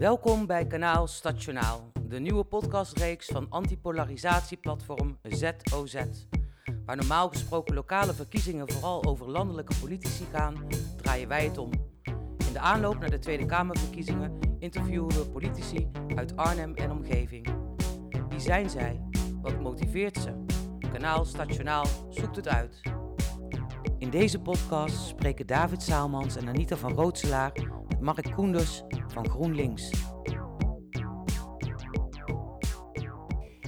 Welkom bij kanaal Stationaal, de nieuwe podcastreeks van antipolarisatieplatform ZOZ. Waar normaal gesproken lokale verkiezingen vooral over landelijke politici gaan, draaien wij het om. In de aanloop naar de Tweede Kamerverkiezingen interviewen we politici uit Arnhem en omgeving. Wie zijn zij? Wat motiveert ze? Kanaal Stationaal zoekt het uit. In deze podcast spreken David Saalmans en Anita van Rootselaar met Mark Koenders van GroenLinks.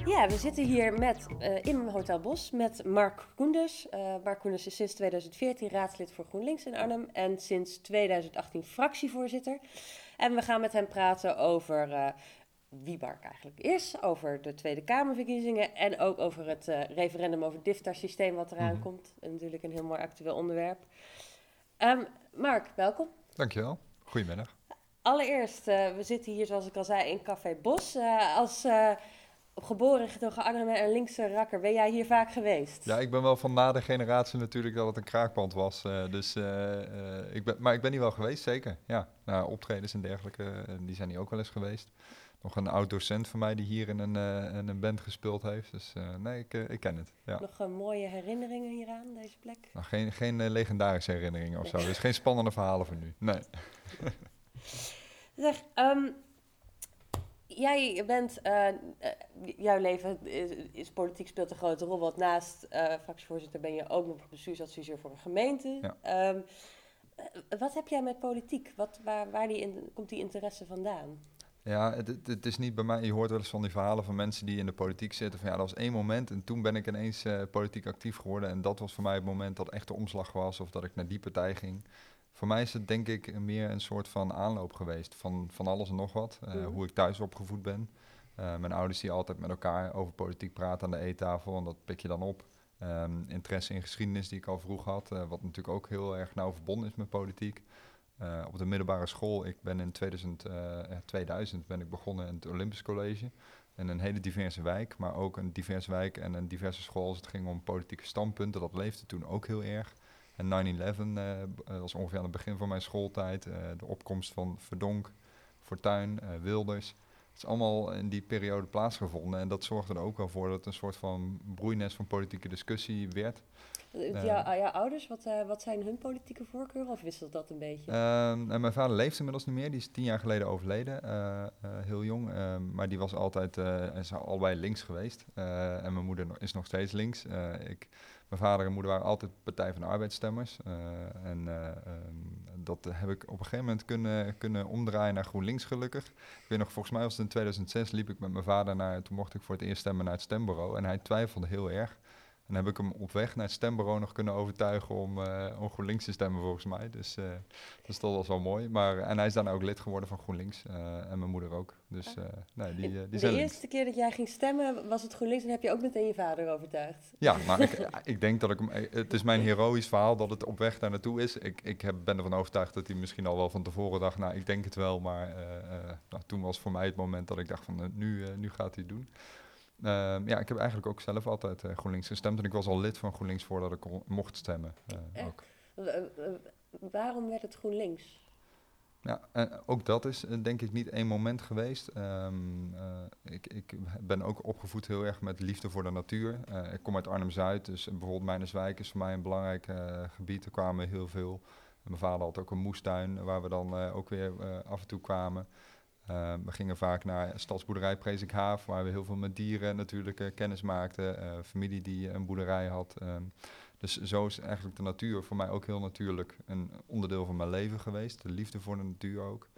Ja, we zitten hier met, uh, in Hotel Bos met Mark Koenders. Uh, Mark Koenders is sinds 2014 raadslid voor GroenLinks in Arnhem en sinds 2018 fractievoorzitter. En we gaan met hem praten over uh, wie Mark eigenlijk is, over de Tweede Kamerverkiezingen en ook over het referendum over het DIFTA-systeem wat eraan Mhm. komt. En natuurlijk een heel mooi actueel onderwerp. Um, Mark, welkom. Dankjewel. Goedemiddag. Allereerst, uh, we zitten hier, zoals ik al zei, in Café Bos. Uh, als uh, geboren getogen Arnhem en linkse rakker, ben jij hier vaak geweest? Ja, ik ben wel van na de generatie natuurlijk dat het een kraakpand was. dus, ik ben, maar ik ben hier wel geweest, zeker. Ja, nou, optredens en dergelijke, die zijn hier ook wel eens geweest. Nog een oud docent van mij die hier in een, in een band gespeeld heeft. Dus nee, ik, ik ken het. Ja. Nog mooie herinneringen hieraan, deze plek? Nou, geen, geen legendarische herinneringen of zo. Dus geen spannende verhalen voor nu. Nee. Zeg, um, jij bent, uh, jouw leven is, is, politiek speelt een grote rol, want naast uh, fractievoorzitter ben je ook nog bestuursadviseur voor een gemeente. Ja. Um, wat heb jij met politiek? Wat, waar waar die in, komt die interesse vandaan? Ja, het, het, het, is niet bij mij. Je hoort wel eens van die verhalen van mensen die in de politiek zitten. Van ja, dat was één moment en toen ben ik ineens politiek actief geworden. En dat was voor mij het moment dat echt de omslag was of dat ik naar die partij ging. Voor mij is het denk ik meer een soort van aanloop geweest van, van alles en nog wat. Uh, mm. Hoe ik thuis opgevoed ben. Uh, mijn ouders die altijd met elkaar over politiek praten aan de eettafel en dat pik je dan op. Um, interesse in geschiedenis die ik al vroeg had, uh, wat natuurlijk ook heel erg nauw verbonden is met politiek. op de middelbare school, ik ben in 2000, 2000 ben ik begonnen in het Olympisch College. In een hele diverse wijk, maar ook een diverse wijk en een diverse school als het ging om politieke standpunten. Dat leefde toen ook heel erg. En 9-11 uh, was ongeveer aan het begin van mijn schooltijd. Uh, de opkomst van Verdonk, Fortuyn, uh, Wilders. Het is allemaal in die periode plaatsgevonden. En dat zorgde er ook wel voor dat het een soort van broeinet van politieke discussie werd. Ja, jouw ouders, wat, uh, wat zijn hun politieke voorkeuren? Of wisselt dat een beetje? Uh, en mijn vader leeft inmiddels niet meer. Die is tien jaar geleden overleden. Heel jong. maar die was altijd is allebei links geweest. en mijn moeder is nog steeds links. ik, mijn vader en moeder waren altijd Partij van de Arbeidsstemmers. en um, dat heb ik op een gegeven moment kunnen, kunnen omdraaien naar GroenLinks gelukkig. Ik weet nog, volgens mij was het in 2006 liep ik met mijn vader naar... Toen mocht ik voor het eerst stemmen naar het stembureau. En hij twijfelde heel erg. En heb ik hem op weg naar het stembureau nog kunnen overtuigen om, uh, om GroenLinks te stemmen, volgens mij. Dus, uh, dus dat was wel mooi. Maar, en hij is daarna ook lid geworden van GroenLinks. Uh, en mijn moeder ook. Dus nee, die, die De zijn eerste links. keer dat jij ging stemmen, was het GroenLinks en heb je ook meteen je vader overtuigd? Ja, maar ik, ik denk dat ik hem... Het is mijn heroïsch verhaal dat het op weg daar naartoe is. Ik, ik heb, ben ervan overtuigd dat hij misschien al wel van tevoren dacht... Nou, ik denk het wel, maar nou, toen was voor mij het moment dat ik dacht van... nu, nu gaat hij het doen. Uh, ja, ik heb eigenlijk ook zelf altijd uh, GroenLinks gestemd. En ik was al lid van GroenLinks voordat ik mocht stemmen. Uh, ook. waarom werd het GroenLinks? Ja, ook dat is denk ik niet één moment geweest. Um, ik, ik, ben ook opgevoed heel erg met liefde voor de natuur. ik kom uit Arnhem-Zuid, dus bijvoorbeeld Mijnerswijk is voor mij een belangrijk gebied. Er kwamen heel veel. Mijn vader had ook een moestuin waar we dan ook weer af en toe kwamen. Uh, we gingen vaak naar stadsboerderij Prezikhaaf, waar we heel veel met dieren natuurlijk uh, kennis maakten. Uh, familie die een boerderij had. dus zo is eigenlijk de natuur voor mij ook heel natuurlijk een onderdeel van mijn leven geweest. De liefde voor de natuur ook.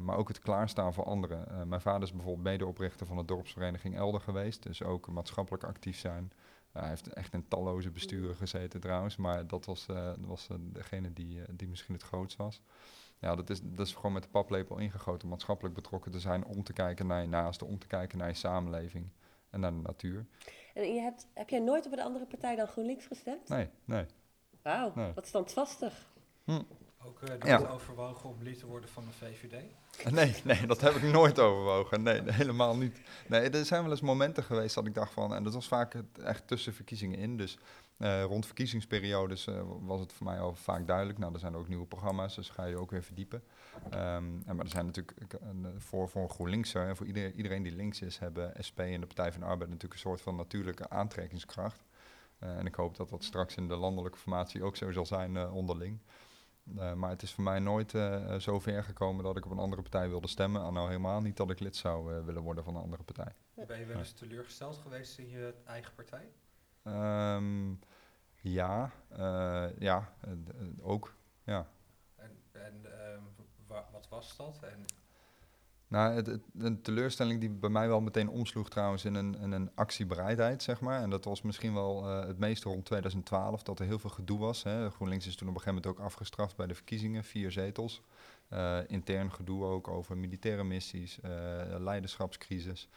maar ook het klaarstaan voor anderen. mijn vader is bijvoorbeeld medeoprichter van de dorpsvereniging Elder geweest. Dus ook maatschappelijk actief zijn. hij heeft echt in talloze besturen gezeten trouwens. Maar dat was, was degene die, die misschien het grootst was. Ja, dat is, dat is gewoon met de paplepel ingegoten, maatschappelijk betrokken te zijn om te kijken naar je naasten, om te kijken naar je samenleving en naar de natuur. En je hebt, heb jij nooit op een andere partij dan GroenLinks gestemd? Nee, nee. Wauw, Nee. wat standvastig. Hm. Ook uh, Ja. overwogen om lid te worden van de VVD? Nee, nee, dat heb ik nooit overwogen. Nee, helemaal niet. Nee, er zijn wel eens momenten geweest dat ik dacht van, en dat was vaak echt tussen verkiezingen in. Dus eh, rond verkiezingsperiodes eh, was het voor mij al vaak duidelijk. Nou, er zijn ook nieuwe programma's, dus ga je ook weer verdiepen. Ehm, en, maar er zijn natuurlijk voor, voor een GroenLinkser en voor iedereen, iedereen die links is, hebben SP en de Partij van de Arbeid natuurlijk een soort van natuurlijke aantrekkingskracht. En ik hoop dat dat straks in de landelijke formatie ook zo zal zijn onderling. Uh, maar het is voor mij nooit uh, zo ver gekomen dat ik op een andere partij wilde stemmen. En nou helemaal niet dat ik lid zou uh, willen worden van een andere partij. Ben je wel eens teleurgesteld geweest in je eigen partij? Um, ja, uh, ja ook. Ja. En, en wa wat was dat? En nou, het, een teleurstelling die bij mij wel meteen omsloeg trouwens in een, een actiebereidheid, zeg maar. En dat was misschien wel uh, het meeste rond 2012, dat er heel veel gedoe was. Hè. GroenLinks is toen op een gegeven moment ook afgestraft bij de verkiezingen, vier zetels. Uh, intern gedoe ook over militaire missies, uh, leiderschapscrisis.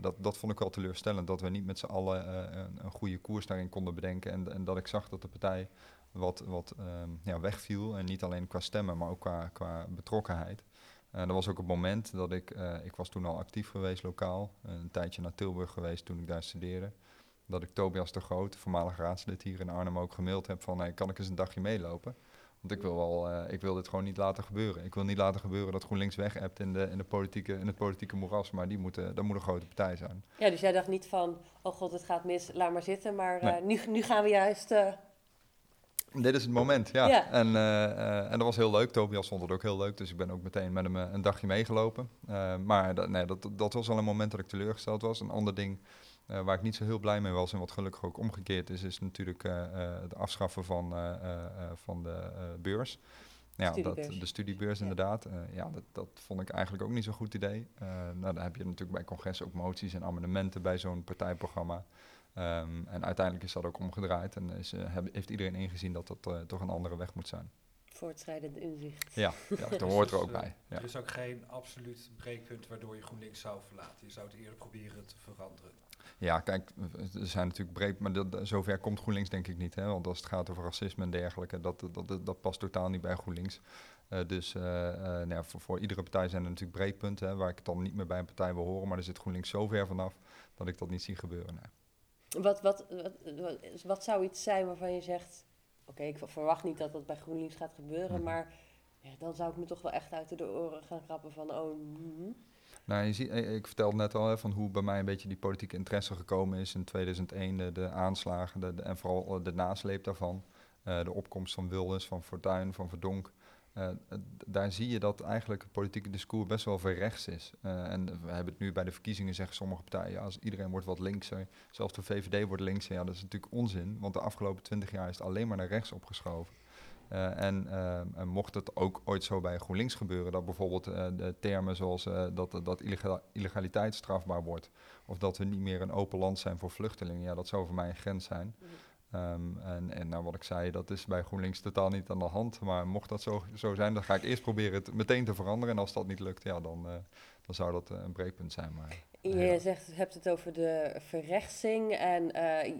dat, dat vond ik wel teleurstellend, dat we niet met z'n allen een, een, goede koers daarin konden bedenken. En, en, dat ik zag dat de partij wat, wat um, ja, wegviel. En niet alleen qua stemmen, maar ook qua, qua betrokkenheid. En dat was ook het moment dat ik, uh, ik was toen al actief geweest lokaal, een tijdje naar Tilburg geweest toen ik daar studeerde. Dat ik Tobias de Groot, voormalig raadslid hier in Arnhem, ook gemaild heb van hey, kan ik eens een dagje meelopen? Want ik wil, wel, uh, ik wil dit gewoon niet laten gebeuren. Ik wil niet laten gebeuren dat GroenLinks weg hebt in, de, in, de politieke, in het politieke moeras, maar die moeten, dat moet een grote partij zijn. Ja, dus jij dacht niet van, oh god, het gaat mis, laat maar zitten, maar uh, nee. nu, nu gaan we juist... Dit is het moment, ja. Ja. En, uh, uh, en dat was heel leuk. Tobias vond het ook heel leuk, dus ik ben ook meteen met hem uh, een dagje meegelopen. Maar dat, nee, dat, dat was al een moment dat ik teleurgesteld was. Een ander ding uh, waar ik niet zo heel blij mee was en wat gelukkig ook omgekeerd is, is natuurlijk uh, uh, het afschaffen van, van de beurs. Ja, dat, Studiebeurs. de studiebeurs Ja. inderdaad. Ja, dat, dat vond ik eigenlijk ook niet zo'n goed idee. Nou, dan heb je natuurlijk bij congressen ook moties en amendementen bij zo'n partijprogramma. Um, en uiteindelijk is dat ook omgedraaid en is, uh, heb, heeft iedereen ingezien dat dat uh, toch een andere weg moet zijn. Voortschrijdend inzicht. Ja, ja dat hoort er ook bij. Ja. Er is ook geen absoluut breekpunt waardoor je GroenLinks zou verlaten. Je zou het eerder proberen te veranderen. Ja, kijk, er zijn natuurlijk breed, maar dat, zover komt GroenLinks denk ik niet. Hè? Want als het gaat over racisme en dergelijke, dat, dat, dat, dat past totaal niet bij GroenLinks. Uh, dus uh, uh, nou ja, voor, voor, iedere partij zijn er natuurlijk breekpunten, hè, waar ik het dan niet meer bij een partij wil horen. Maar er zit GroenLinks zo ver vanaf dat ik dat niet zie gebeuren. Nee. Wat, wat, wat, wat, wat zou iets zijn waarvan je zegt, oké, okay, ik verwacht niet dat dat bij GroenLinks gaat gebeuren, Mhm. maar ja, dan zou ik me toch wel echt uit de oren gaan grappen van, oh, mm, Nou, je ziet, ik vertelde net al hè, van hoe bij mij een beetje die politieke interesse gekomen is in 2001, de, de aanslagen de, de, en vooral de nasleep daarvan. Uh, de opkomst van Wilders, van Fortuyn, van Verdonk. Uh, daar zie je dat eigenlijk het politieke discours best wel verrechts is. Uh, en we hebben het nu bij de verkiezingen, zeggen sommige partijen, als iedereen wordt wat linkser, zelfs de VVD wordt linkser, ja, dat is natuurlijk onzin, want de afgelopen twintig jaar is het alleen maar naar rechts opgeschoven. En, mocht het ook ooit zo bij GroenLinks gebeuren, dat bijvoorbeeld de termen zoals dat, dat illegal, illegaliteit strafbaar wordt, of dat we niet meer een open land zijn voor vluchtelingen, ja, dat zou voor mij een grens zijn. mm. Um, en, en nou, wat ik zei, dat is bij GroenLinks totaal niet aan de hand. Maar mocht dat zo, zo zijn, dan ga ik eerst proberen het meteen te veranderen. En als dat niet lukt, ja, dan, uh, dan zou dat uh, een breekpunt zijn. Maar, je ja. zegt, hebt het over de verrechtsing. En uh,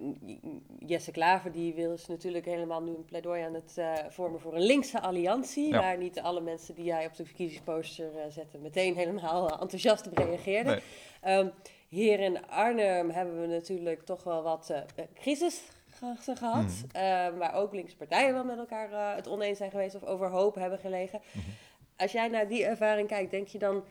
Jesse Klaver die wil is natuurlijk helemaal nu een pleidooi aan het vormen voor een linkse alliantie. Ja. Waar niet alle mensen die jij op de verkiezingsposter zetten meteen helemaal enthousiast op reageerden. Nee. Um, hier in Arnhem hebben we natuurlijk toch wel wat crisis gehad. Mm. Waar ook linkse partijen wel met elkaar uh, het oneens zijn geweest of overhoop hebben gelegen. Mhm. Mm -hmm. Als jij naar die ervaring kijkt, denk je dan...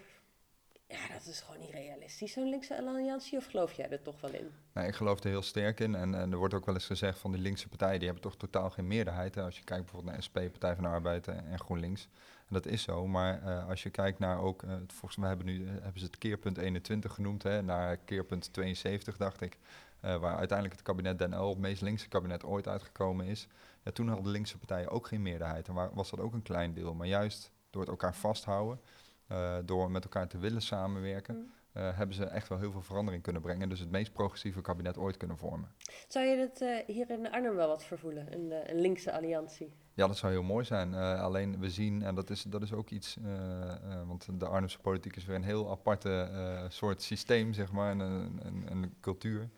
Ja, dat is gewoon niet realistisch, zo'n linkse alliantie. Of geloof jij er toch wel in? Nee, ik geloof er heel sterk in. En, en, er wordt ook wel eens gezegd van die linkse partijen... die hebben toch totaal geen meerderheid. Hè? Als je kijkt bijvoorbeeld naar SP, Partij van de Arbeid en, en GroenLinks. En dat is zo, maar uh, als je kijkt naar ook... Uh, volgens mij hebben, nu, hebben ze het keerpunt 21 genoemd... Hè, naar keerpunt 72, dacht ik... Uh, waar uiteindelijk het kabinet Den Uyl, het meest linkse kabinet ooit uitgekomen is. Ja, toen hadden de linkse partijen ook geen meerderheid. En waar, was dat ook een klein deel. Maar juist door het elkaar vasthouden, uh, door met elkaar te willen samenwerken, mm. uh, hebben ze echt wel heel veel verandering kunnen brengen. Dus het meest progressieve kabinet ooit kunnen vormen. Zou je het uh, hier in Arnhem wel wat vervoelen, een, eh, een linkse alliantie? Ja, dat zou heel mooi zijn. Alleen we zien, en dat is, dat is ook iets, want de Arnhemse politiek is weer een heel aparte soort systeem, zeg maar, en een, een, een cultuur.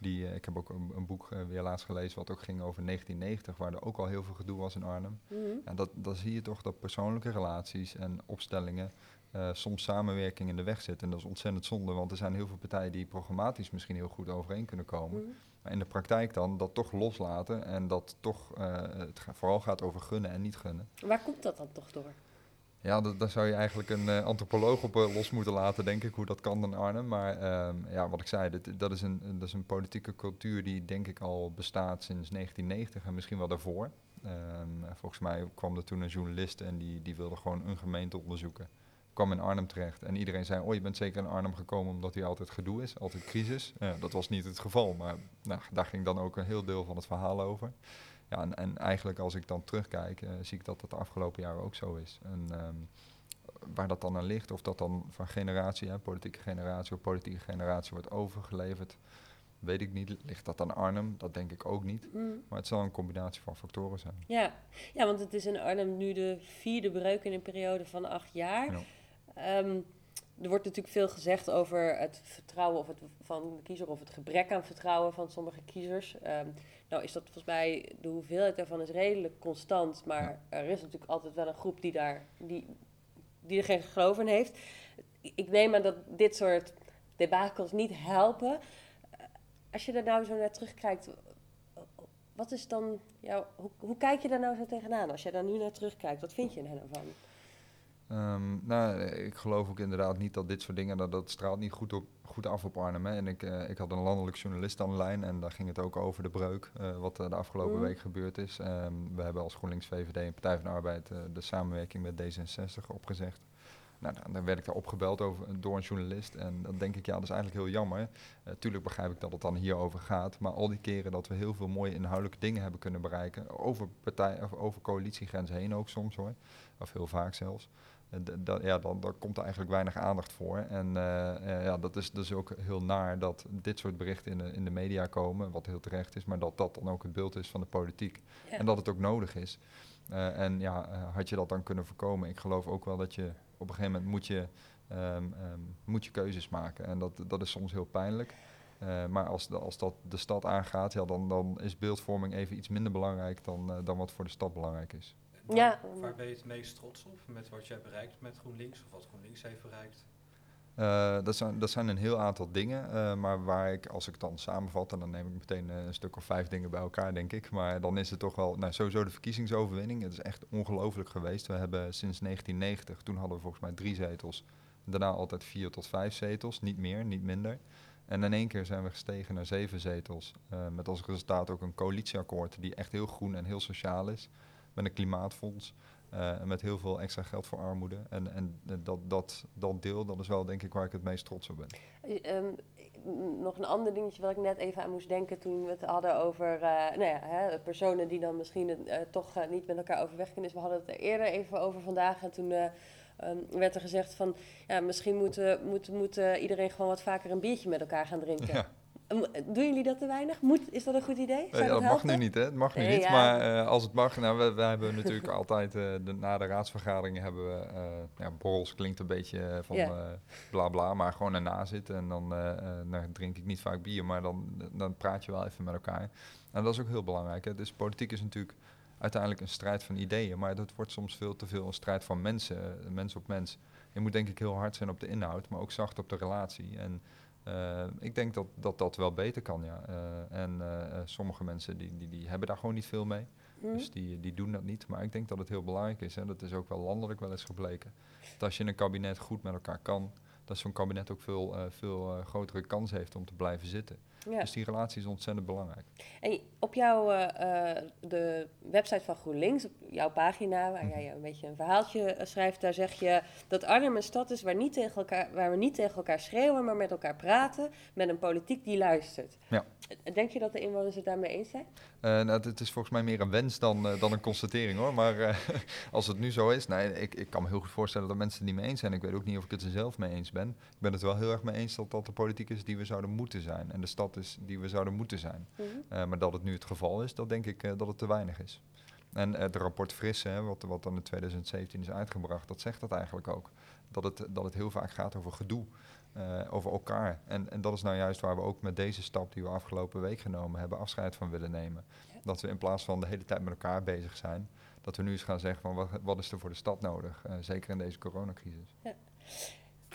Die, eh, ik heb ook een, een boek eh, weer laatst gelezen wat ook ging over 1990, waar er ook al heel veel gedoe was in Arnhem. Mhm. En dat, dan zie je toch dat persoonlijke relaties en opstellingen eh, soms samenwerking in de weg zitten. En dat is ontzettend zonde, want er zijn heel veel partijen die programmatisch misschien heel goed overeen kunnen komen. Mhm. Maar in de praktijk dan dat toch loslaten en dat toch het vooral gaat over gunnen en niet gunnen. Waar komt dat dan toch door? Ja, dat, daar zou je eigenlijk een eh, antropoloog op eh, los moeten laten, denk ik, hoe dat kan in Arnhem. Maar ehm, ja, wat ik zei, dat, is een, dat is een politieke cultuur die denk ik al bestaat sinds 1990 en misschien wel daarvoor. Ehm, volgens mij kwam er toen een journalist en die, die wilde gewoon een gemeente onderzoeken. Kwam in Arnhem terecht en iedereen zei, oh je bent zeker in Arnhem gekomen omdat hier altijd gedoe is, altijd crisis. Dat was niet het geval, maar nou, daar ging dan ook een heel deel van het verhaal over. Ja, en, en eigenlijk als ik dan terugkijk, eh, zie ik dat dat de afgelopen jaren ook zo is. En ehm, waar dat dan aan ligt, of dat dan van generatie, hè, politieke generatie of politieke generatie wordt overgeleverd, weet ik niet. Ligt dat aan Arnhem? Dat denk ik ook niet. Mhm. Maar het zal een combinatie van factoren zijn. Ja. ja, want het is in Arnhem nu de vierde breuk in een periode van acht jaar. Ja. Ehm, er wordt natuurlijk veel gezegd over het vertrouwen of het, van de kiezer of het gebrek aan vertrouwen van sommige kiezers. Ehm, nou is dat volgens mij, de hoeveelheid daarvan is redelijk constant, maar Ja. er is natuurlijk altijd wel een groep die, daar, die, die er geen geloof in heeft. Ik neem aan dat dit soort debakels niet helpen. Als je er nou zo naar terugkijkt, wat is dan jouw, hoe, hoe kijk je daar nou zo tegenaan? Als je daar nu naar terugkijkt, wat vind je er nou van? Ehm, nou, eh, ik geloof ook inderdaad niet dat dit soort dingen, dat, dat straalt niet goed, op, goed af op Arnhem. Hè. En ik, eh, ik had een landelijk journalist aan de lijn en daar ging het ook over de breuk, eh, wat de afgelopen Mhm. week gebeurd is. Ehm, we hebben als GroenLinks, VVD en Partij van de Arbeid de samenwerking met D66 opgezegd. Nou, dan, dan werd ik daar opgebeld over, door een journalist en dan denk ik, ja, dat is eigenlijk heel jammer. Tuurlijk begrijp ik dat het dan hierover gaat, maar al die keren dat we heel veel mooie inhoudelijke dingen hebben kunnen bereiken, over, partij, of over coalitiegrenzen heen ook soms hoor, of heel vaak zelfs. Eh, d- dat- ja, dan, dan komt er eigenlijk weinig aandacht voor. En eh, eh, ja, dat is dus ook heel naar dat dit soort berichten in de, in de media komen, wat heel terecht is, maar dat dat dan ook het beeld is van de politiek. Ja. En dat het ook nodig is. En ja, had je dat dan kunnen voorkomen? Ik geloof ook wel dat je op een gegeven moment moet je, ehm, ehm, moet je keuzes maken. En dat, dat is soms heel pijnlijk. Maar als, als dat de stad aangaat, ja, dan, dan is beeldvorming even iets minder belangrijk dan, dan wat voor de stad belangrijk is. En Ja. Waar, waar ben je het meest trots op met wat jij bereikt met GroenLinks of wat GroenLinks heeft bereikt? Eh, dat, zijn, dat zijn een heel aantal dingen, eh, maar waar ik, als ik het dan samenvat, en dan neem ik meteen eh, een stuk of vijf dingen bij elkaar, denk ik. Maar dan is het toch wel, nou, sowieso de verkiezingsoverwinning. Het is echt ongelooflijk geweest. We hebben sinds 1990, toen hadden we volgens mij drie zetels, daarna altijd vier tot vijf zetels, niet meer, niet minder. En in één keer zijn we gestegen naar zeven zetels, eh, met als resultaat ook een coalitieakkoord die echt heel groen en heel sociaal is, met een klimaatfonds. Eh, en met heel veel extra geld voor armoede. En, en dat, dat, dat deel, dat is wel denk ik waar ik het meest trots op ben. Eh, ehm, nog een ander dingetje wat ik net even aan moest denken toen we het hadden over eh, nou ja, hè, personen die dan misschien toch niet met elkaar overweg kunnen. Dus we hadden het er eerder even over vandaag en toen eh, ehm, werd er gezegd van ja, misschien moet, moet, moet iedereen gewoon wat vaker een biertje met elkaar gaan drinken. Ja. Doen jullie dat te weinig? Moet, is dat een goed idee? Zou Eh, ja, dat mag nu niet, hè? Het mag nu Nee, niet. ja. Maar eh, als het mag, nou, we, we hebben natuurlijk altijd eh, de, na de raadsvergaderingen hebben we eh, ja, borrels klinkt een beetje eh, van Ja. eh, bla bla, maar gewoon erna zitten en dan eh, eh, nou, drink ik niet vaak bier, maar dan, dan praat je wel even met elkaar. En dat is ook heel belangrijk. Hè? Dus politiek is natuurlijk uiteindelijk een strijd van ideeën, maar dat wordt soms veel te veel een strijd van mensen, eh, mens op mens. Je moet denk ik heel hard zijn op de inhoud, maar ook zacht op de relatie. En eh, ik denk dat, dat dat wel beter kan, ja. Eh, en eh, sommige mensen die, die, die hebben daar gewoon niet veel mee. Hm? Dus die, die doen dat niet. Maar ik denk dat het heel belangrijk is. En dat is ook wel landelijk wel eens gebleken. Dat als je in een kabinet goed met elkaar kan, dat zo'n kabinet ook veel, veel grotere kans heeft om te blijven zitten. Ja. Dus die relatie is ontzettend belangrijk. En op jouw eh, eh, de website van GroenLinks, op jouw pagina, waar Mhm. jij een beetje een verhaaltje eh, schrijft, daar zeg je dat Arnhem een stad is waar, niet tegen elkaar, waar we niet tegen elkaar schreeuwen, maar met elkaar praten, met een politiek die luistert. Ja. Denk je dat de inwoners het daarmee eens zijn? Nou, het, is volgens mij meer een wens dan, dan een constatering hoor. Maar als het nu zo is, nee, ik, ik kan me heel goed voorstellen dat mensen het niet mee eens zijn. Ik weet ook niet of ik het er zelf mee eens ben. Ik ben het wel heel erg mee eens dat dat de politiek is die we zouden moeten zijn. En de stad die we zouden moeten zijn. Eh, maar dat het nu het geval is, dat denk ik eh, dat het te weinig is. En het rapport Frisse, hè, wat, wat dan in 2017 is uitgebracht, dat zegt dat eigenlijk ook. Dat het, dat het heel vaak gaat over gedoe. eh, over elkaar. En, en dat is nou juist waar we ook met deze stap die we afgelopen week genomen hebben, afscheid van willen nemen. Dat we in plaats van de hele tijd met elkaar bezig zijn, dat we nu eens gaan zeggen van wat, wat is er voor de stad nodig, zeker in deze coronacrisis. Ja.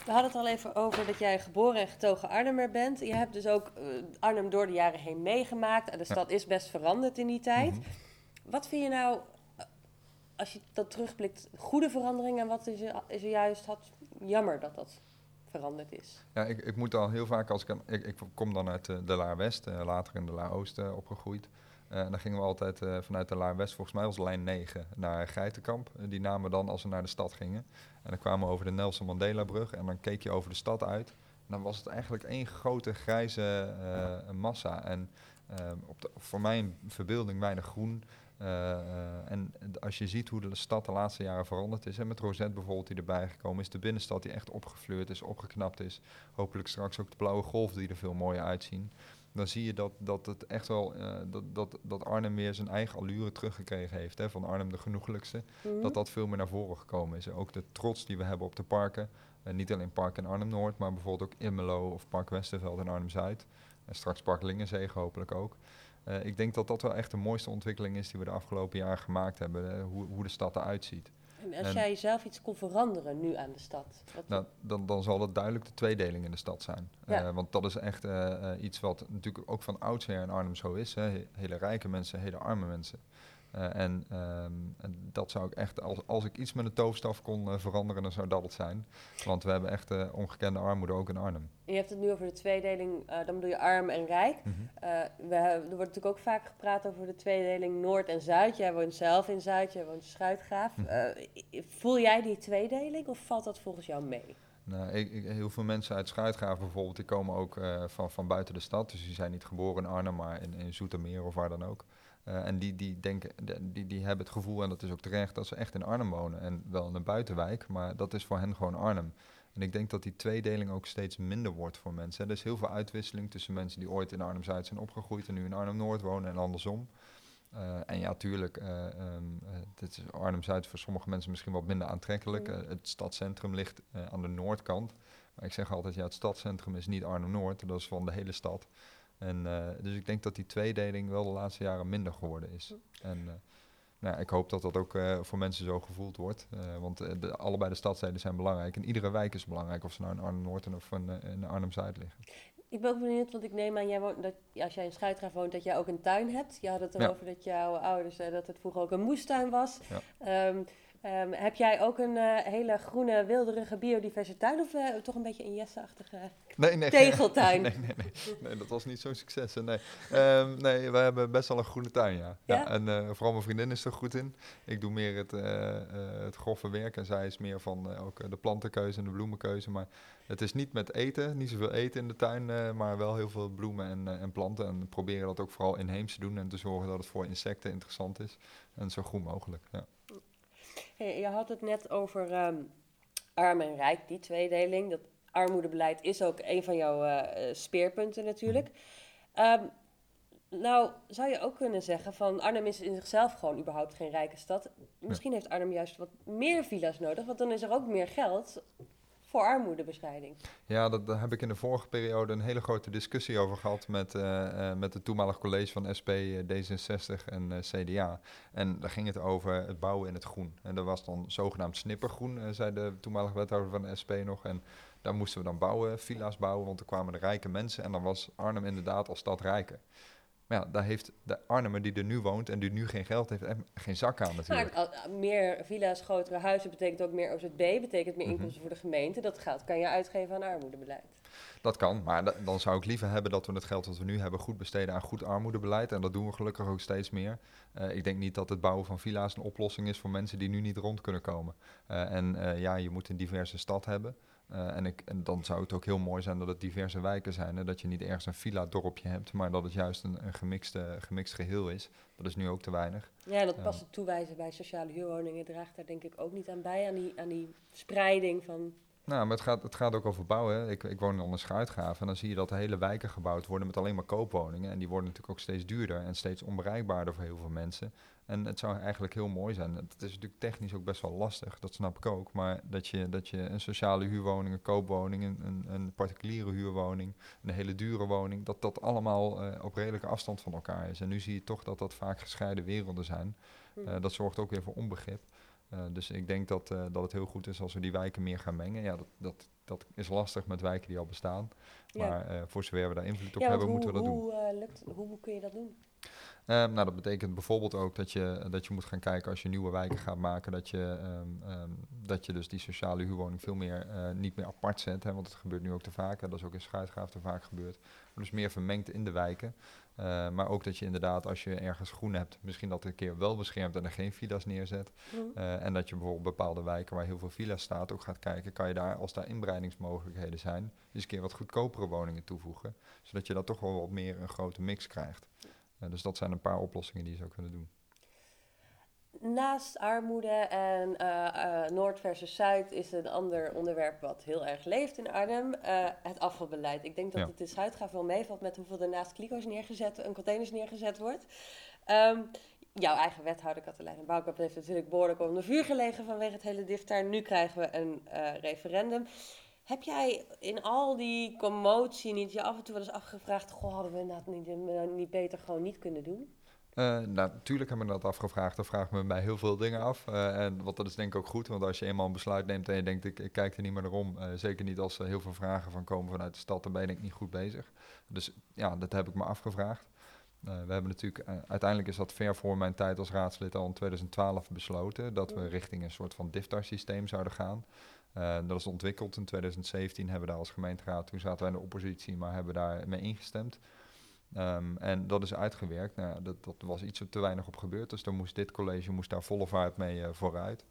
We hadden het al even over dat jij geboren en getogen Arnhemmer bent. Je hebt dus ook uh, Arnhem door de jaren heen meegemaakt. En de stad is best veranderd in die tijd. Mm -hmm. Wat vind je nou, als je dat terugblikt, goede veranderingen? En wat is er, is er juist had, jammer dat dat veranderd is? Ja, ik, ik moet al heel vaak, als ik, ik, ik kom dan uit de, de Laar West, later in de Laar Oost opgegroeid. Uh, dan gingen we altijd uh, vanuit de Laar West, volgens mij was lijn 9, naar Geitenkamp. Uh, die namen dan als we naar de stad gingen. En dan kwamen we over de Nelson Mandela brug en dan keek je over de stad uit. Dan was het eigenlijk één grote grijze massa. En op de, voor mijn verbeelding weinig groen. en als je ziet hoe de stad de laatste jaren veranderd is, en met Rosette bijvoorbeeld die erbij gekomen is, de binnenstad die echt opgefleurd is, opgeknapt is. Hopelijk straks ook de blauwe golf die er veel mooier uitzien dan zie je dat, dat het echt wel uh, dat, dat, dat Arnhem weer zijn eigen allure teruggekregen heeft. Hè, van Arnhem de genoeglijkste. Mm -hmm. Dat dat veel meer naar voren gekomen is. Ook de trots die we hebben op de parken. Uh, niet alleen Park in Arnhem Noord, maar bijvoorbeeld ook Immelo of Park Westerveld in Arnhem Zuid. En straks Park Lingenzee hopelijk ook. Uh, ik denk dat dat wel echt de mooiste ontwikkeling is die we de afgelopen jaren gemaakt hebben. hoe, hoe de stad eruit ziet. En als jij zelf iets kon veranderen nu aan de stad? Nou, dan, dan zal het duidelijk de tweedeling in de stad zijn. Ja. Uh, want dat is echt uh, uh, iets wat natuurlijk ook van oudsher in Arnhem zo is. Hè. Hele rijke mensen, hele arme mensen. En, um, en, dat zou ik echt, als, als ik iets met een toverstaf kon veranderen, dan zou dat het zijn. Want we hebben echt ongekende armoede ook in Arnhem. Je hebt het nu over de tweedeling, dan bedoel je arm en rijk. Mm -hmm. we, er wordt natuurlijk ook vaak gepraat over de tweedeling Noord en Zuid. Jij woont zelf in Zuid, jij woont in Schuitgraaf. Mm -hmm. voel jij die tweedeling of valt dat volgens jou mee? Nou, ik, ik, heel veel mensen uit Schuitgraaf bijvoorbeeld, die komen ook van, van buiten de stad. Dus die zijn niet geboren in Arnhem, maar in, in Zoetermeer of waar dan ook. Uh, en die, die, denken, die, die hebben het gevoel, en dat is ook terecht, dat ze echt in Arnhem wonen. En wel in een buitenwijk, maar dat is voor hen gewoon Arnhem. En ik denk dat die tweedeling ook steeds minder wordt voor mensen. Er is heel veel uitwisseling tussen mensen die ooit in Arnhem-Zuid zijn opgegroeid en nu in Arnhem-Noord wonen en andersom. Uh, en ja, tuurlijk, uh, um, is Arnhem-Zuid voor sommige mensen misschien wat minder aantrekkelijk. Mm. het stadscentrum ligt aan de noordkant. Maar ik zeg altijd, ja, het stadscentrum is niet Arnhem-Noord, dat is van de hele stad. En, uh, dus ik denk dat die tweedeling wel de laatste jaren minder geworden is. En uh, nou, ik hoop dat dat ook uh, voor mensen zo gevoeld wordt. want de, allebei de stadsteden zijn belangrijk. En iedere wijk is belangrijk, of ze nou in Arnhem-Noord of in, in Arnhem-Zuid liggen. Ik ben ook benieuwd, want ik neem aan, jij woont, dat, als jij in Schuitgraaf woont, dat jij ook een tuin hebt. Je had het erover ja. dat jouw ouders, dat het vroeger ook een moestuin was. Ja. Um, Um, heb jij ook een uh, hele groene, wilderige biodiversiteit of uh, toch een beetje een Jesse-achtige nee, nee, tegeltuin? Nee, nee, nee, nee, dat was niet zo'n succes. Nee. Um, nee, we hebben best wel een groene tuin, ja. ja? ja en uh, vooral mijn vriendin is er goed in. Ik doe meer het, het grove werk en zij is meer van ook de plantenkeuze en de bloemenkeuze. Maar het is niet met eten, niet zoveel eten in de tuin, maar wel heel veel bloemen en, en planten. En we proberen dat ook vooral inheems te doen en te zorgen dat het voor insecten interessant is. En zo groen mogelijk, ja. Je had het net over um, arm en rijk, die tweedeling. Dat armoedebeleid is ook een van jouw uh, speerpunten natuurlijk. Um, nou, zou je ook kunnen zeggen van Arnhem is in zichzelf gewoon überhaupt geen rijke stad. Misschien heeft Arnhem juist wat meer villa's nodig, want dan is er ook meer geld voor armoedebestrijding. Ja, dat, daar heb ik in de vorige periode een hele grote discussie over gehad met, uh, uh, met het toenmalig college van SP, D66 en CDA. En daar ging het over het bouwen in het groen. En dat was dan zogenaamd snippergroen, zei de toenmalige wethouder van de SP nog. En daar moesten we dan bouwen, villa's bouwen, want er kwamen de rijke mensen. En dan was Arnhem inderdaad als stad rijker. Maar ja, daar heeft de Arnhemmer die er nu woont en die nu geen geld heeft, geen zak aan natuurlijk. Maar, meer villa's, grotere huizen betekent ook meer OZB, betekent meer inkomsten mm -hmm. voor de gemeente. Dat geld kan je uitgeven aan armoedebeleid. Dat kan, maar da dan zou ik liever hebben dat we het geld dat we nu hebben goed besteden aan goed armoedebeleid. En dat doen we gelukkig ook steeds meer. Uh, ik denk niet dat het bouwen van villa's een oplossing is voor mensen die nu niet rond kunnen komen. Uh, en uh, ja, je moet een diverse stad hebben. Uh, en, ik, en dan zou het ook heel mooi zijn dat het diverse wijken zijn. Hè? Dat je niet ergens een villa-dorpje hebt, maar dat het juist een, een gemixte, gemixt geheel is. Dat is nu ook te weinig. Ja, dat past het toewijzen bij sociale huurwoningen draagt daar denk ik ook niet aan bij. Aan die, aan die spreiding van Nou, maar het gaat, het gaat ook over bouwen. hè. Ik, ik woon in een schuitgraven en dan zie je dat de hele wijken gebouwd worden met alleen maar koopwoningen. En die worden natuurlijk ook steeds duurder en steeds onbereikbaarder voor heel veel mensen. En het zou eigenlijk heel mooi zijn. Het is natuurlijk technisch ook best wel lastig, dat snap ik ook. Maar dat je, dat je een sociale huurwoning, een koopwoning, een, een, een particuliere huurwoning, een hele dure woning, dat dat allemaal eh, op redelijke afstand van elkaar is. En nu zie je toch dat dat vaak gescheiden werelden zijn. Hm. Eh, dat zorgt ook weer voor onbegrip. Eh, dus ik denk dat, eh, dat het heel goed is als we die wijken meer gaan mengen. Ja, dat, dat, dat is lastig met wijken die al bestaan. Ja. Maar eh, voor zover we daar invloed op ja, hebben, hoe, moeten we dat doen. hoe, eh, lukt, hoe kun je dat doen? Ehm, nou, dat betekent bijvoorbeeld ook dat je, dat je moet gaan kijken als je nieuwe wijken gaat maken, dat je, ehm, ehm, dat je dus die sociale huurwoning veel meer niet meer apart zet. Hè, want het gebeurt nu ook te vaak. Hè, dat is ook in Schuitgraaf te vaak gebeurd. Maar dus meer vermengd in de wijken. Eh, maar ook dat je inderdaad, als je ergens groen hebt, misschien dat een keer wel beschermt en er geen villa's neerzet. Hm. Eh, en dat je bijvoorbeeld bepaalde wijken waar heel veel villa's staat ook gaat kijken, kan je daar, als daar inbreidingsmogelijkheden zijn, eens een keer wat goedkopere woningen toevoegen. Zodat je dat toch wel wat meer een grote mix krijgt. Eh, dus dat zijn een paar oplossingen die je zou kunnen doen. Naast armoede en eh, eh, Noord versus Zuid is een ander onderwerp wat heel erg leeft in Arnhem, eh, het afvalbeleid. Ik denk dat Ja. het in Zuidgraaf wel meevalt met hoeveel er naast kliko's neergezet, en containers neergezet wordt. Ehm, jouw eigen wethouder Katelijn Bouwkamp heeft natuurlijk behoorlijk onder vuur gelegen vanwege het hele diftaar. Nu krijgen we een referendum. Heb jij in al die commotie niet je af en toe wel eens afgevraagd, goh, hadden we inderdaad niet, niet beter gewoon niet kunnen doen? Eh, nou, natuurlijk hebben we dat afgevraagd. Dat vraagt me bij heel veel dingen af. Eh, en wat dat is denk ik ook goed, want als je eenmaal een besluit neemt en je denkt, ik, ik kijk er niet meer naar om, eh, zeker niet als er heel veel vragen van komen vanuit de stad, dan ben ik niet goed bezig. Dus ja, dat heb ik me afgevraagd. We hebben natuurlijk, uiteindelijk is dat ver voor mijn tijd als raadslid al in 2012 besloten, dat we richting een soort van DIFTAR-systeem zouden gaan. Dat is ontwikkeld in 2017, hebben we daar als gemeenteraad, toen zaten wij in de oppositie, maar hebben daar mee ingestemd. Ehm, en dat is uitgewerkt. Nou, dat, dat was iets te weinig op gebeurd. Dus dan moest dit college moest daar volle vaart mee eh, vooruit.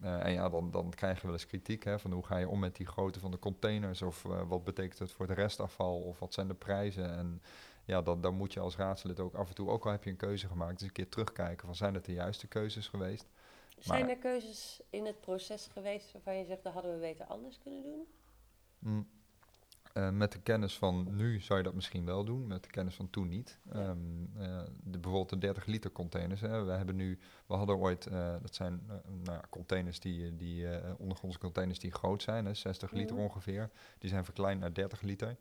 Eh, en ja, dan, dan krijg je wel eens kritiek. Hè, van hoe ga je om met die grootte van de containers? Of eh, wat betekent het voor het restafval? Of wat zijn de prijzen? En ja, dan, dan moet je als raadslid ook af en toe, ook al heb je een keuze gemaakt, eens een keer terugkijken van zijn het de juiste keuzes geweest? Zijn Maar- er keuzes in het proces geweest waarvan je zegt, dat hadden we beter anders kunnen doen? Mm. Eh, met de kennis van nu zou je dat misschien wel doen, met de kennis van toen niet. Ja. Ehm, eh, de, bijvoorbeeld de 30 liter containers. Hè. We, hebben nu, we hadden ooit, eh, dat zijn nou containers die, die ondergrondse containers die groot zijn, hè, 60 liter ongeveer. Die zijn verkleind naar 30 liter.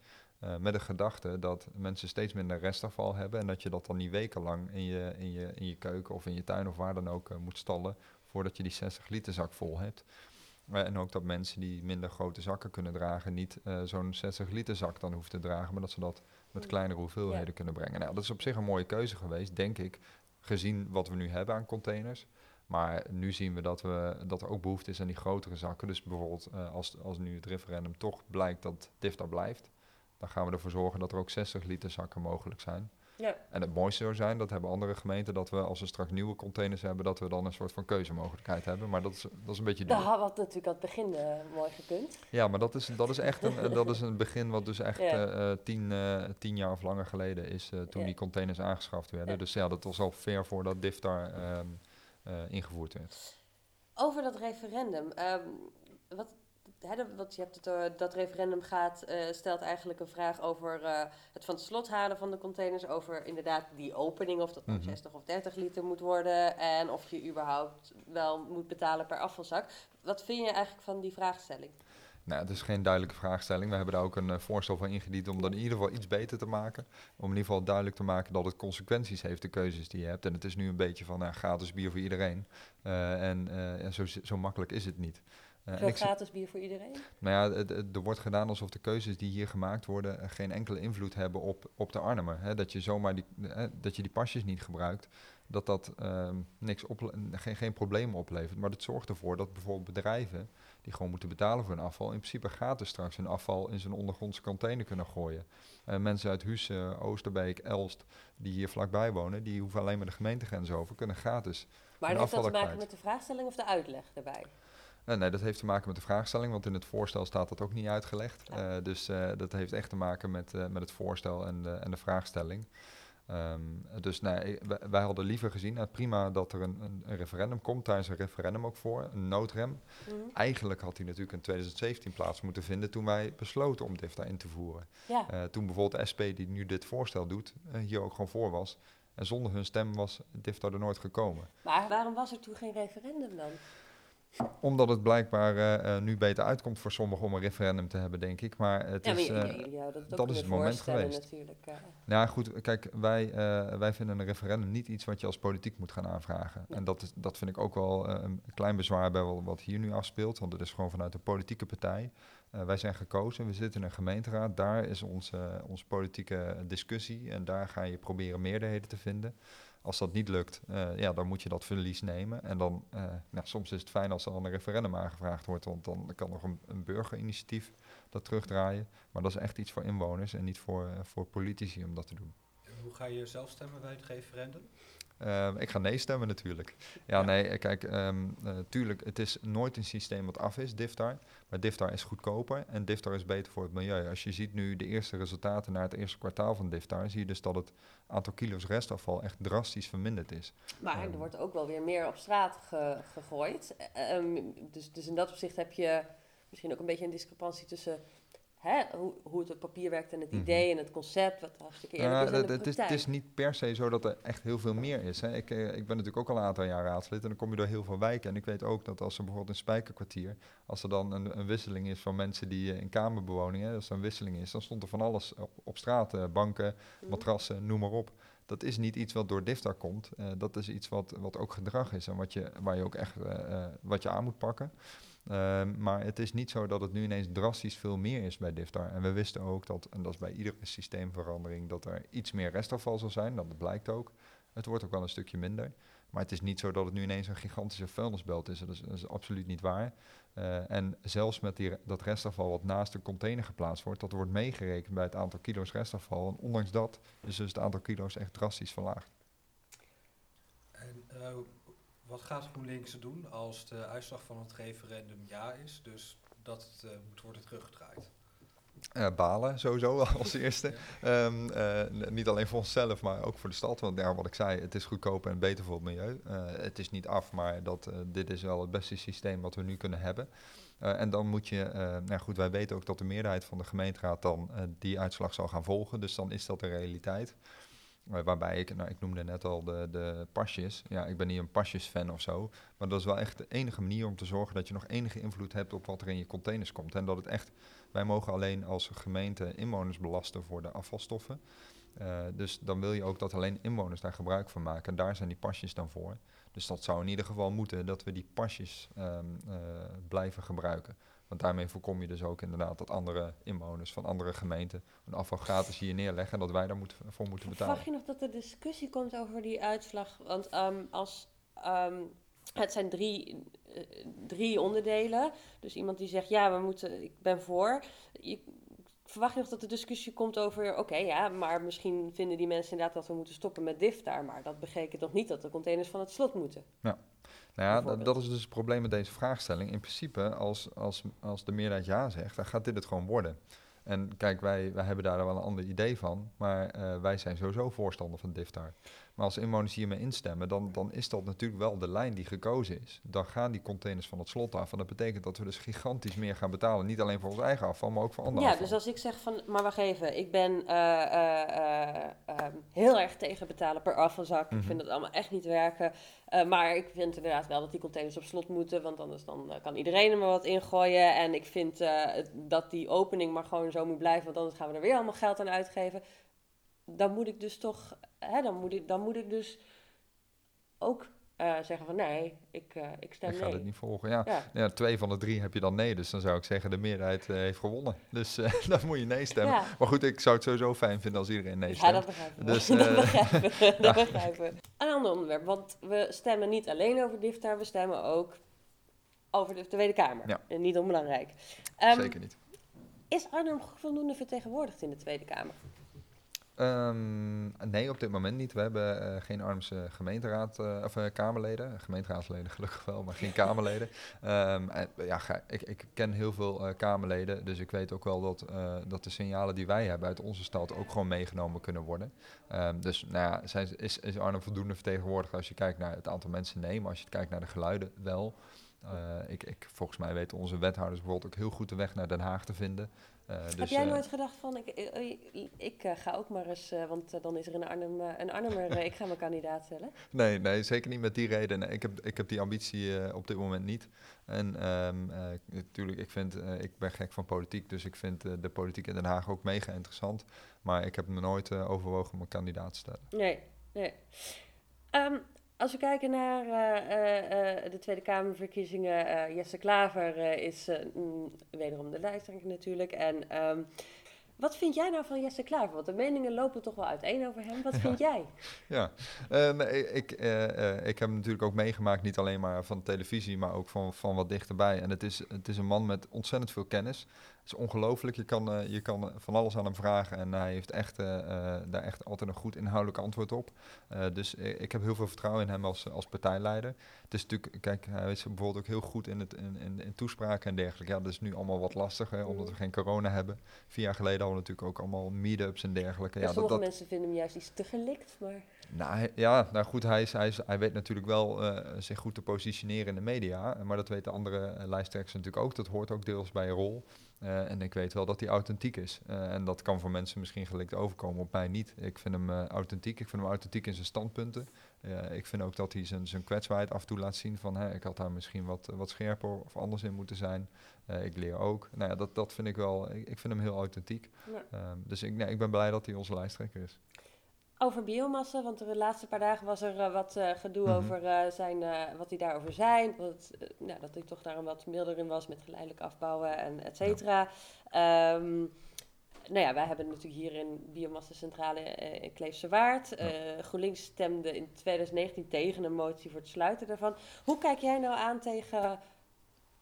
Met de gedachte dat mensen steeds minder restafval hebben en dat je dat dan niet wekenlang in je, in je, in je keuken of in je tuin of waar dan ook moet stallen voordat je die 60 liter zak vol hebt. Eh, en ook dat mensen die minder grote zakken kunnen dragen, niet eh, zo'n 60 liter zak dan hoeven te dragen, maar dat ze dat met Mm. kleinere hoeveelheden Ja. kunnen brengen. Nou, dat is op zich een mooie keuze geweest, denk ik, gezien wat we nu hebben aan containers. Maar nu zien we dat, we dat er ook behoefte is aan die grotere zakken. Dus bijvoorbeeld eh, als, als nu het referendum toch blijkt dat DIFTA blijft, dan gaan we ervoor zorgen dat er ook 60 liter zakken mogelijk zijn. Ja. En het mooiste zou zijn, dat hebben andere gemeenten, dat we als we straks nieuwe containers hebben, dat we dan een soort van keuzemogelijkheid hebben. Maar dat is, dat is een beetje duur. Dat had natuurlijk aan het begin eh, mooi gekund. Ja, maar dat is, dat is echt een, dat is een begin wat dus echt Ja. eh, eh, tien, eh, tien jaar of langer geleden is eh, toen Ja. die containers aangeschaft werden. Dus ja, dat was al ver voordat DIFTAR ehm, eh, ingevoerd werd. Over dat referendum. ehm, wat, hè, wat je hebt het, eh, dat referendum gaat, eh, stelt eigenlijk een vraag over eh, het van het slot halen van de containers. Over inderdaad die opening, of dat Mhm. 60 of 30 liter moet worden. En of je überhaupt wel moet betalen per afvalzak. Wat vind je eigenlijk van die vraagstelling? Nou, het is geen duidelijke vraagstelling. We hebben daar ook een voorstel van ingediend om dat in ieder geval iets beter te maken. Om in ieder geval duidelijk te maken dat het consequenties heeft, de keuzes die je hebt. En het is nu een beetje van nou, gratis bier voor iedereen. En zo, zo makkelijk is het niet. Zie- gratis bier voor iedereen? Nou ja, er wordt gedaan alsof de keuzes die hier gemaakt worden eh, geen enkele invloed hebben op, op de Arnhemmer. Hè? Dat je zomaar die, eh, dat je die pasjes niet gebruikt, dat dat ehm, niks ople- geen, geen problemen oplevert. Maar dat zorgt ervoor dat bijvoorbeeld bedrijven die gewoon moeten betalen voor hun afval, in principe gratis straks hun afval in zijn ondergrondse container kunnen gooien. Mensen uit Husse, Oosterbeek, Elst, die hier vlakbij wonen, die hoeven alleen maar de gemeentegrens over, kunnen gratis Maar heeft dat te maken kwijt. met de vraagstelling of de uitleg daarbij? Nee, nee, dat heeft te maken met de vraagstelling, want in het voorstel staat dat ook niet uitgelegd. Ja. Eh, dus eh, dat heeft echt te maken met, eh, met het voorstel en de, en de vraagstelling. Ehm, dus nee, wij, wij hadden liever gezien, nou, prima dat er een, een, een referendum komt, daar is een referendum ook voor, een noodrem. Mhm. Eigenlijk had die natuurlijk in 2017 plaats moeten vinden toen wij besloten om DIFTA in te voeren. Ja. Toen bijvoorbeeld de SP, die nu dit voorstel doet, hier ook gewoon voor was. En zonder hun stem was DIFTA er nooit gekomen. Maar waarom was er toen geen referendum dan? Omdat het blijkbaar eh, eh, nu beter uitkomt voor sommigen om een referendum te hebben, denk ik. Maar het ja, maar is... j- eh, ook dat is het moment geweest. natuurlijk. Nou ja, goed, kijk, wij, wij vinden een referendum niet iets wat je als politiek moet gaan aanvragen. Nee. En dat, is, dat vind ik ook wel een klein bezwaar bij wat hier nu afspeelt, want het is gewoon vanuit een politieke partij. Wij zijn gekozen, we zitten in een gemeenteraad, daar is onze, onze politieke discussie en daar ga je proberen meerderheden te vinden. Als dat niet lukt, eh, ja, dan moet je dat verlies nemen. En dan, eh, nou, soms is het fijn als er dan een referendum aangevraagd wordt, want dan kan nog een, een burgerinitiatief dat terugdraaien. Maar dat is echt iets voor inwoners en niet voor, eh, voor politici om dat te doen. En hoe ga je zelf stemmen bij het referendum? Ehm, ik ga nee stemmen natuurlijk. Ja, Ja. nee, kijk, eh, tuurlijk, het is nooit een systeem wat af is, DIFTAR. Maar DIFTAR is goedkoper en DIFTAR is beter voor het milieu. Als je ziet nu de eerste resultaten na het eerste kwartaal van DIFTAR, zie je dus dat het aantal kilo's restafval echt drastisch verminderd is. Maar er Ehm. wordt ook wel weer meer op straat ge- gegooid. Dus, dus in dat opzicht heb je misschien ook een beetje een discrepantie tussen hè, hoe, hoe het op papier werkt en het Mhm. idee en het concept, wat hartstikke eerlijk Ja, is, het, is, het is niet per se zo dat er echt heel veel meer is. Hè. Ik, eh, ik ben natuurlijk ook al een aantal jaar raadslid en dan kom je door heel veel wijken. En ik weet ook dat als er bijvoorbeeld een spijkerkwartier, als er dan een, een wisseling is van mensen die eh, in kamerbewoningen, als er een wisseling is, dan stond er van alles op, op straat, eh, banken, Mhm. matrassen, noem maar op. Dat is niet iets wat door DIFTA komt. Dat is iets wat, wat ook gedrag is en wat je, waar je ook echt wat je aan moet pakken. Ehm, maar het is niet zo dat het nu ineens drastisch veel meer is bij DIFTAR. En we wisten ook dat, en dat is bij iedere systeemverandering, dat er iets meer restafval zal zijn. Dat blijkt ook. Het wordt ook wel een stukje minder. Maar het is niet zo dat het nu ineens een gigantische vuilnisbelt is. Dat is, dat is absoluut niet waar. Eh, en zelfs met die, dat restafval wat naast de container geplaatst wordt, dat wordt meegerekend bij het aantal kilo's restafval. En ondanks dat is dus het aantal kilo's echt drastisch verlaagd. En eh, wat gaat GroenLinks doen als de uitslag van het referendum ja is, dus dat het eh, moet worden teruggedraaid? Eh, balen sowieso als eerste. Ehm, eh, niet alleen voor onszelf, maar ook voor de stad. Want ja, wat ik zei, het is goedkoper en beter voor het milieu. Het is niet af, maar dat, dit is wel het beste systeem wat we nu kunnen hebben. En dan moet je, nou goed, wij weten ook dat de meerderheid van de gemeenteraad dan die uitslag zal gaan volgen. Dus dan is dat de realiteit. Waarbij ik, nou ik noemde net al de, de pasjes. Ja, ik ben niet een pasjesfan of zo. Maar dat is wel echt de enige manier om te zorgen dat je nog enige invloed hebt op wat er in je containers komt. En dat het echt wij mogen alleen als gemeente inwoners belasten voor de afvalstoffen. Eh, dus dan wil je ook dat alleen inwoners daar gebruik van maken. En daar zijn die pasjes dan voor. Dus dat zou in ieder geval moeten dat we die pasjes ehm, eh, blijven gebruiken. Want daarmee voorkom je dus ook inderdaad dat andere inwoners van andere gemeenten hun afval gratis hier neerleggen en dat wij daar moet, voor moeten betalen. Verwacht je nog dat er discussie komt over die uitslag? Want ehm, als, ehm, het zijn drie, eh, drie onderdelen. Dus iemand die zegt, ja, we moeten, ik ben voor. Je, verwacht je nog dat er discussie komt over, oké, ja, maar misschien vinden die mensen inderdaad dat we moeten stoppen met DIF daar. Maar dat betekent nog niet dat de containers van het slot moeten. Nou ja, dat, is dus het probleem met deze vraagstelling. In principe, als, als, als de meerderheid ja zegt, dan gaat dit het gewoon worden. En kijk, wij, wij hebben daar wel een ander idee van, maar eh, wij zijn sowieso voorstander van DIFTAR. Maar als inwoners hiermee instemmen, dan, dan is dat natuurlijk wel de lijn die gekozen is. Dan gaan die containers van het slot af en dat betekent dat we dus gigantisch meer gaan betalen. Niet alleen voor ons eigen afval, maar ook voor andere Ja, afval. dus als ik zeg van, maar wacht even, ik ben eh, eh, eh, heel erg tegen betalen per afvalzak. Mhm. Ik vind dat allemaal echt niet werken. Maar ik vind inderdaad wel dat die containers op slot moeten, want anders dan, kan iedereen er maar wat ingooien. En ik vind dat die opening maar gewoon zo moet blijven, want anders gaan we er weer allemaal geld aan uitgeven. Dan moet ik dus toch, hè, dan, moet ik, dan moet ik dus ook eh, zeggen van nee, ik, eh, ik stem Ik ga nee. dit niet volgen. Ja, Ja. ja, twee van de drie heb je dan nee. Dus dan zou ik zeggen, de meerderheid eh, heeft gewonnen. Dus dan moet je nee stemmen. Ja. Maar goed, ik zou het sowieso fijn vinden als iedereen nee Ja, stemt. dat begrijpen we. Dus, dat begrijpen we. Dat begrijpen we. Een ander onderwerp, want we stemmen niet alleen over DIFTA, we stemmen ook over de Tweede Kamer. Ja. En niet onbelangrijk. Ehm, Zeker niet. Is Arnhem voldoende vertegenwoordigd in de Tweede Kamer? Ehm, nee, op dit moment niet. We hebben eh, geen Arnhemse gemeenteraad, eh, of eh, Kamerleden. Gemeenteraadsleden gelukkig wel, maar geen Kamerleden. Ehm, en, ja, ga- ik, ik ken heel veel Kamerleden, dus ik weet ook wel dat, dat de signalen die wij hebben uit onze stad ook gewoon meegenomen kunnen worden. Ehm, dus nou ja, zijn, is, is Arnhem voldoende vertegenwoordigd als je kijkt naar het aantal mensen? Nee, maar als je kijkt naar de geluiden, wel. Ik, ik, volgens mij weten onze wethouders bijvoorbeeld ook heel goed de weg naar Den Haag te vinden. Eh, Heb dus, jij eh, nooit gedacht van, ik, ik, ik, eh, ga ook maar eens, eh, want eh, dan is er in Arnhem eh, een Arnhemmer, eh, ik ga mijn kandidaat stellen. Nee, nee, zeker niet met die reden. Nee, ik, heb, ik heb die ambitie eh, op dit moment niet. En ehm, eh, natuurlijk, ik, vind, eh, ik ben gek van politiek, dus ik vind eh, de politiek in Den Haag ook mega interessant. Maar ik heb me nooit eh, overwogen om een kandidaat te stellen. Nee, nee. Ehm, als we kijken naar eh, eh, eh, de Tweede Kamerverkiezingen, eh, Jesse Klaver is mm, wederom de lijsttrekker natuurlijk. En ehm, wat vind jij nou van Jesse Klaver? Want de meningen lopen toch wel uiteen over hem. Wat vind jij? Ja, Eh, nee, ik, ik heb hem natuurlijk ook meegemaakt, niet alleen maar van televisie, maar ook van, van wat dichterbij. En het is, het is een man met ontzettend veel kennis. Het is ongelooflijk, je kan, eh, je kan van alles aan hem vragen en hij heeft echt, eh, eh, daar echt altijd een goed inhoudelijk antwoord op. Dus ik heb heel veel vertrouwen in hem als, als partijleider. Het is natuurlijk, kijk, hij is bijvoorbeeld ook heel goed in, het, in, in, in toespraken en dergelijke. Ja, dat is nu allemaal wat lastiger, omdat we geen corona hebben. Vier jaar geleden hadden we natuurlijk ook allemaal meetups en dergelijke. Ja, Ja, dat, sommige dat, mensen vinden hem juist iets te gelikt, maar... nou, ja, nou goed, hij, is, hij, is, hij weet natuurlijk wel zich goed te positioneren in de media. Maar dat weten andere lijsttrekkers natuurlijk ook. Dat hoort ook deels bij een rol. Eh, en ik weet wel dat hij authentiek is. Eh, en dat kan voor mensen misschien gelikt overkomen, op mij niet. Ik vind hem eh, authentiek. Ik vind hem authentiek in zijn standpunten. Ik vind ook dat hij zijn, zijn kwetsbaarheid af en toe laat zien van... Hè, ik had daar misschien wat, wat scherper of anders in moeten zijn. Ik leer ook. Nou ja, dat, dat vind ik wel... Ik, ik vind hem heel authentiek. Ja. Ehm, dus ik, nee, ik ben blij dat hij onze lijsttrekker is. Over biomassa, want de laatste paar dagen was er eh, wat eh, gedoe Mhm. over eh, zijn, wat hij daarover zei. Dat, nou, dat hij toch daar een wat milder in was met geleidelijk afbouwen en et cetera. Ehm, nou ja, wij hebben natuurlijk hier een biomassa-centrale in Kleefse Waard. GroenLinks stemde in 2019 tegen een motie voor het sluiten daarvan. Hoe kijk jij nou aan tegen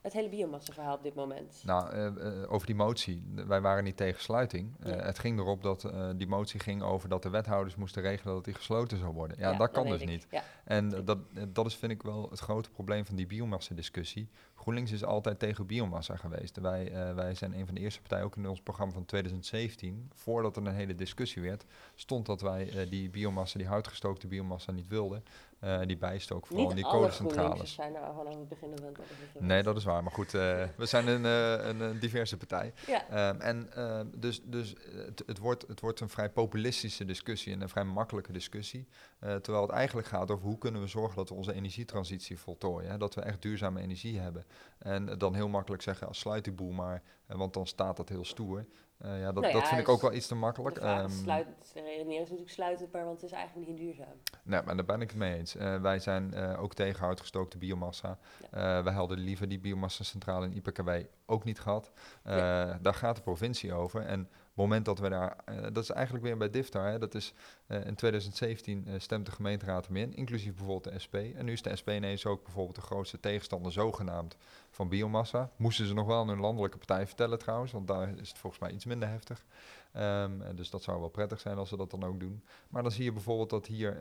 het hele biomassa-verhaal op dit moment? Nou, eh, eh, over die motie. Wij waren niet tegen sluiting. Eh. Het ging erop dat die motie ging over dat de wethouders moesten regelen dat die gesloten zou worden. Ja, dat kan dus ik. niet. Ja. En dat, dat is vind ik wel het grote probleem van die biomassa-discussie. GroenLinks is altijd tegen biomassa geweest. Wij, wij zijn een van de eerste partijen, ook in ons programma van 2017, voordat er een hele discussie werd, stond dat wij die biomassa, die houtgestookte biomassa niet wilden. Eh, die bijstook vooral in Niet die alle kolencentrales. GroenLinksers zijn er vanaf het begin wel Nee, dat is waar. Maar goed, eh, we zijn een, eh, een, eh, diverse partij. Ja. Ehm, en dus, dus het, het, wordt, het wordt een vrij populistische discussie en een vrij makkelijke discussie. Terwijl het eigenlijk gaat over hoe kunnen we zorgen dat we onze energietransitie voltooien. Hè? Dat we echt duurzame energie hebben. En dan heel makkelijk zeggen, als sluit die boel maar, want dan staat dat heel stoer. Eh, ja, dat, Nou ja, dat vind ik ook wel iets te makkelijk. De vraag Ehm, sluit, de redenering is natuurlijk sluitendbaar, want het is eigenlijk niet duurzaam. Nee, maar daar ben ik het mee eens. Eh, wij zijn eh, ook tegen uitgestookte biomassa. Eh, wij hadden liever die biomassa-centrale in IPKW ook niet gehad. Eh, Daar gaat de provincie over. En het moment dat we daar... eh, dat is eigenlijk weer bij DIFTAR. Hè, dat is, eh, in 2017 eh, stemt de gemeenteraad hem in, inclusief bijvoorbeeld de SP. En nu is de SP ineens ook bijvoorbeeld de grootste tegenstander zogenaamd van biomassa. Moesten ze nog wel aan hun landelijke partij vertellen trouwens, want daar is het volgens mij iets minder heftig. Ehm, dus dat zou wel prettig zijn als ze dat dan ook doen. Maar dan zie je bijvoorbeeld dat hier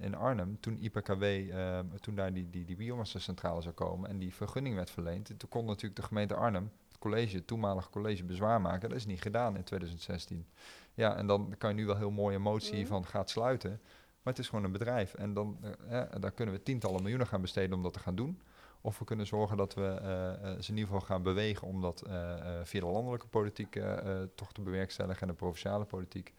in Arnhem, toen IPKW, ehm, toen daar die, die, die biomassa-centrale zou komen en die vergunning werd verleend, toen kon natuurlijk de gemeente Arnhem, het college, het toenmalige college, bezwaar maken. Dat is niet gedaan in 2016. Ja, en dan kan je nu wel heel mooi een motie Mhm. van gaat sluiten. Maar het is gewoon een bedrijf. En dan eh, daar kunnen we tientallen miljoenen gaan besteden om dat te gaan doen. Of we kunnen zorgen dat we eh, eh, ze in ieder geval gaan bewegen om dat via de landelijke politiek toch te bewerkstelligen en de provinciale politiek.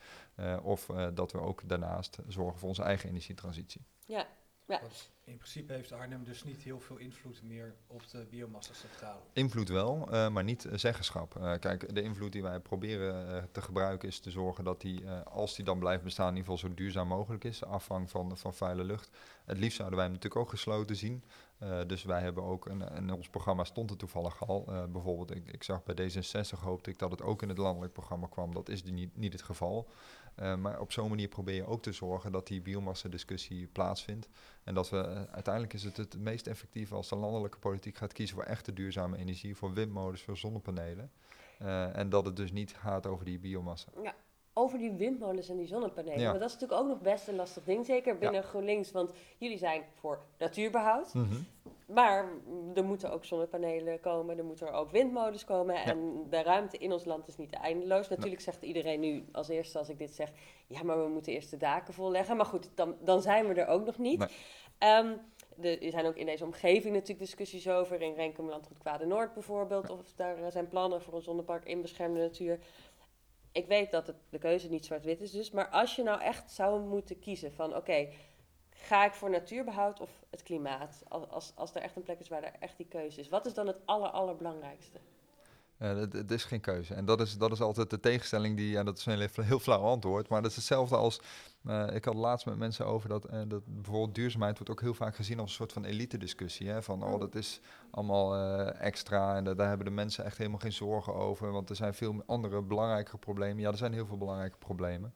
Of dat we ook daarnaast zorgen voor onze eigen energietransitie. Ja, ja. Want in principe heeft Arnhem dus niet heel veel invloed meer op de biomassa-centrale. Invloed wel, eh, maar niet eh, zeggenschap. Eh, kijk, de invloed die wij proberen te gebruiken is te zorgen dat die, eh, als die dan blijft bestaan, in ieder geval zo duurzaam mogelijk is. De afvang van, van vuile lucht. Het liefst zouden wij hem natuurlijk ook gesloten zien. Eh, dus wij hebben ook, een, in ons programma stond het toevallig al. eh, bijvoorbeeld, ik, ik zag bij D66 hoopte ik dat het ook in het landelijk programma kwam. Dat is die niet, niet het geval. Eh, maar op zo'n manier probeer je ook te zorgen dat die biomassa-discussie plaatsvindt. En dat we eh, uiteindelijk is het het meest effectief als de landelijke politiek gaat kiezen voor echte duurzame energie, voor windmolens, voor zonnepanelen. Eh, en dat het dus niet gaat over die biomassa. Over die windmolens en die zonnepanelen. Ja. Want dat is natuurlijk ook nog best een lastig ding, zeker binnen GroenLinks. Want jullie zijn voor natuurbehoud. Mhm. Maar er moeten ook zonnepanelen komen, er moeten er ook windmolens komen. En de ruimte in ons land is niet eindeloos. Natuurlijk zegt iedereen nu als eerste als ik dit zeg... ja, maar we moeten eerst de daken volleggen. Maar goed, dan, dan zijn we er ook nog niet. Nee. Ehm, de- er zijn ook in deze omgeving natuurlijk discussies over. In Renkum, Landgoed Kwade Noord bijvoorbeeld. Of daar eh, zijn plannen voor een zonnepark in beschermde natuur. Ik weet dat het, de keuze niet zwart-wit is dus. Maar als je nou echt zou moeten kiezen van... oké, ga ik voor natuurbehoud of het klimaat? Als, als, als er echt een plek is waar er echt die keuze is. Wat is dan het aller, allerbelangrijkste? Eh, het, is geen keuze. En dat is, dat is altijd de tegenstelling die, ja, dat is een heel, flauw antwoord, maar dat is hetzelfde als, eh, ik had laatst met mensen over dat, eh, dat bijvoorbeeld duurzaamheid wordt ook heel vaak gezien als een soort van elite discussie. Hè? Van, oh, Mm. dat is allemaal extra en da- daar hebben de mensen echt helemaal geen zorgen over, want er zijn veel andere belangrijke problemen. Ja, er zijn heel veel belangrijke problemen.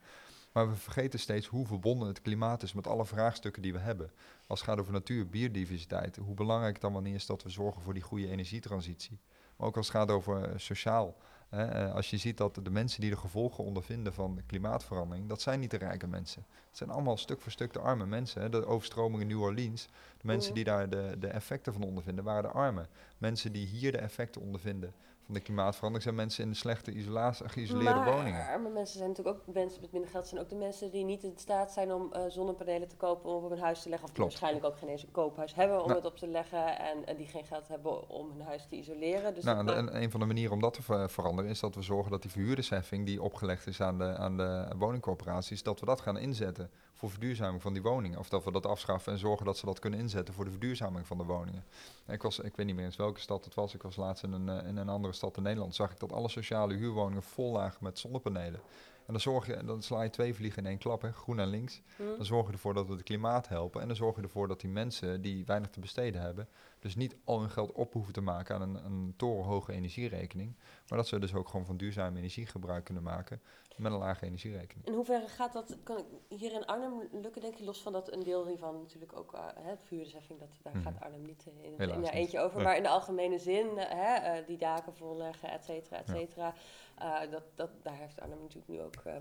Maar we vergeten steeds hoe verbonden het klimaat is met alle vraagstukken die we hebben. Als het gaat over natuur, biodiversiteit, hoe belangrijk het dan wanneer is dat we zorgen voor die goede energietransitie. Ook als het gaat over eh, sociaal. Hè, eh, als je ziet dat de mensen die de gevolgen ondervinden van de klimaatverandering, dat zijn niet de rijke mensen. Het zijn allemaal stuk voor stuk de arme mensen. Hè. De overstroming in New Orleans, de mensen Mhm. die daar de, de effecten van ondervinden, waren de armen. Mensen die hier de effecten ondervinden van de klimaatverandering, zijn mensen in de slechte isolatie, geïsoleerde maar woningen. arme mensen zijn natuurlijk ook mensen met minder geld. zijn ook de mensen die niet in staat zijn om eh, zonnepanelen te kopen om op hun huis te leggen. Of die waarschijnlijk ook geen eens een koophuis hebben om Nou. het op te leggen. En, en die geen geld hebben om hun huis te isoleren. Dus Nou, en, een van de manieren om dat te ver- veranderen is dat we zorgen dat die verhuurdersheffing die opgelegd is aan de, aan de woningcorporaties, dat we dat gaan inzetten voor verduurzaming van die woningen. Of dat we dat afschaffen en zorgen dat ze dat kunnen inzetten voor de verduurzaming van de woningen. Ik, was, ik weet niet meer eens welke stad het was. Ik was laatst in een, eh, in een andere stad in Nederland. Zag ik dat alle sociale huurwoningen vol lagen met zonnepanelen. En dan, zorg je, dan sla je twee vliegen in één klap, hè, groen en links. Hm? Dan zorg je ervoor dat we het klimaat helpen. En dan zorg je ervoor dat die mensen die weinig te besteden hebben, dus niet al hun geld op hoeven te maken aan een, een torenhoge energierekening. Maar dat ze dus ook gewoon van duurzame energie gebruik kunnen maken met een lage energierekening. In hoeverre gaat dat, kan ik hier in Arnhem lukken, denk je, los van dat een deel hiervan natuurlijk ook, hè, vuurdersheffing, dat, daar Mhm. gaat Arnhem niet eh, in, in eentje over, Nee. maar in de algemene zin, eh, hè, die daken volleggen, et cetera, et Ja. Eh, dat, dat, daar heeft Arnhem natuurlijk nu ook eh,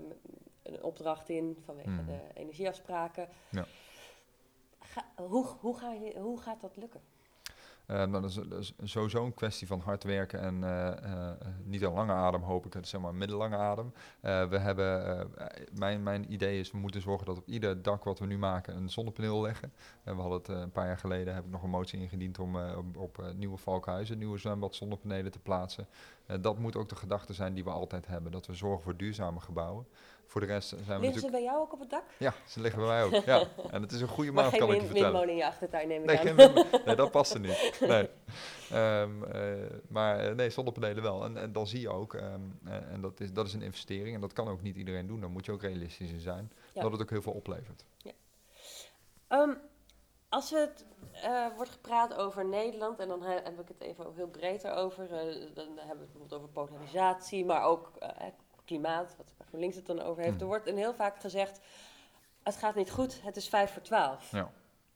een opdracht in vanwege Mhm. de energieafspraken. Ja. Ga- hoe, hoe, ga je, hoe gaat dat lukken? Eh, nou, dat, is, sowieso een kwestie van hard werken en eh, eh, niet een lange adem hoop ik, zeg maar een middellange adem. We hebben, mijn, mijn idee is, we moeten zorgen dat op ieder dak wat we nu maken een zonnepaneel leggen. En we hadden het een paar jaar geleden, heb ik nog een motie ingediend om op, op nieuwe valkhuizen, nieuwe zwembad zonnepanelen te plaatsen. Dat moet ook de gedachte zijn die we altijd hebben, dat we zorgen voor duurzame gebouwen. Voor de rest zijn we Liggen natuurlijk... ze bij jou ook op het dak? Ja, ze liggen bij mij ook. Ja. En het is een goede geen kan ik je vertellen. windmolen in je achtertuin neem ik Nee, aan. geen nee, dat past er niet. Nee. Ehm, eh, maar eh, nee, zonnepanelen wel. En, en dan zie je ook, ehm, eh, en dat is, dat is een investering, en dat kan ook niet iedereen doen, daar moet je ook realistisch in zijn, Ja. dat het ook heel veel oplevert. Ehm, als we het wordt gepraat over Nederland, en dan he- heb ik het even heel breed over, dan hebben we het bijvoorbeeld over polarisatie, maar ook klimaat, wat GroenLinks het dan over heeft. Mhm. Er wordt en heel vaak gezegd, het gaat niet goed, het is vijf voor twaalf. Ja. Ben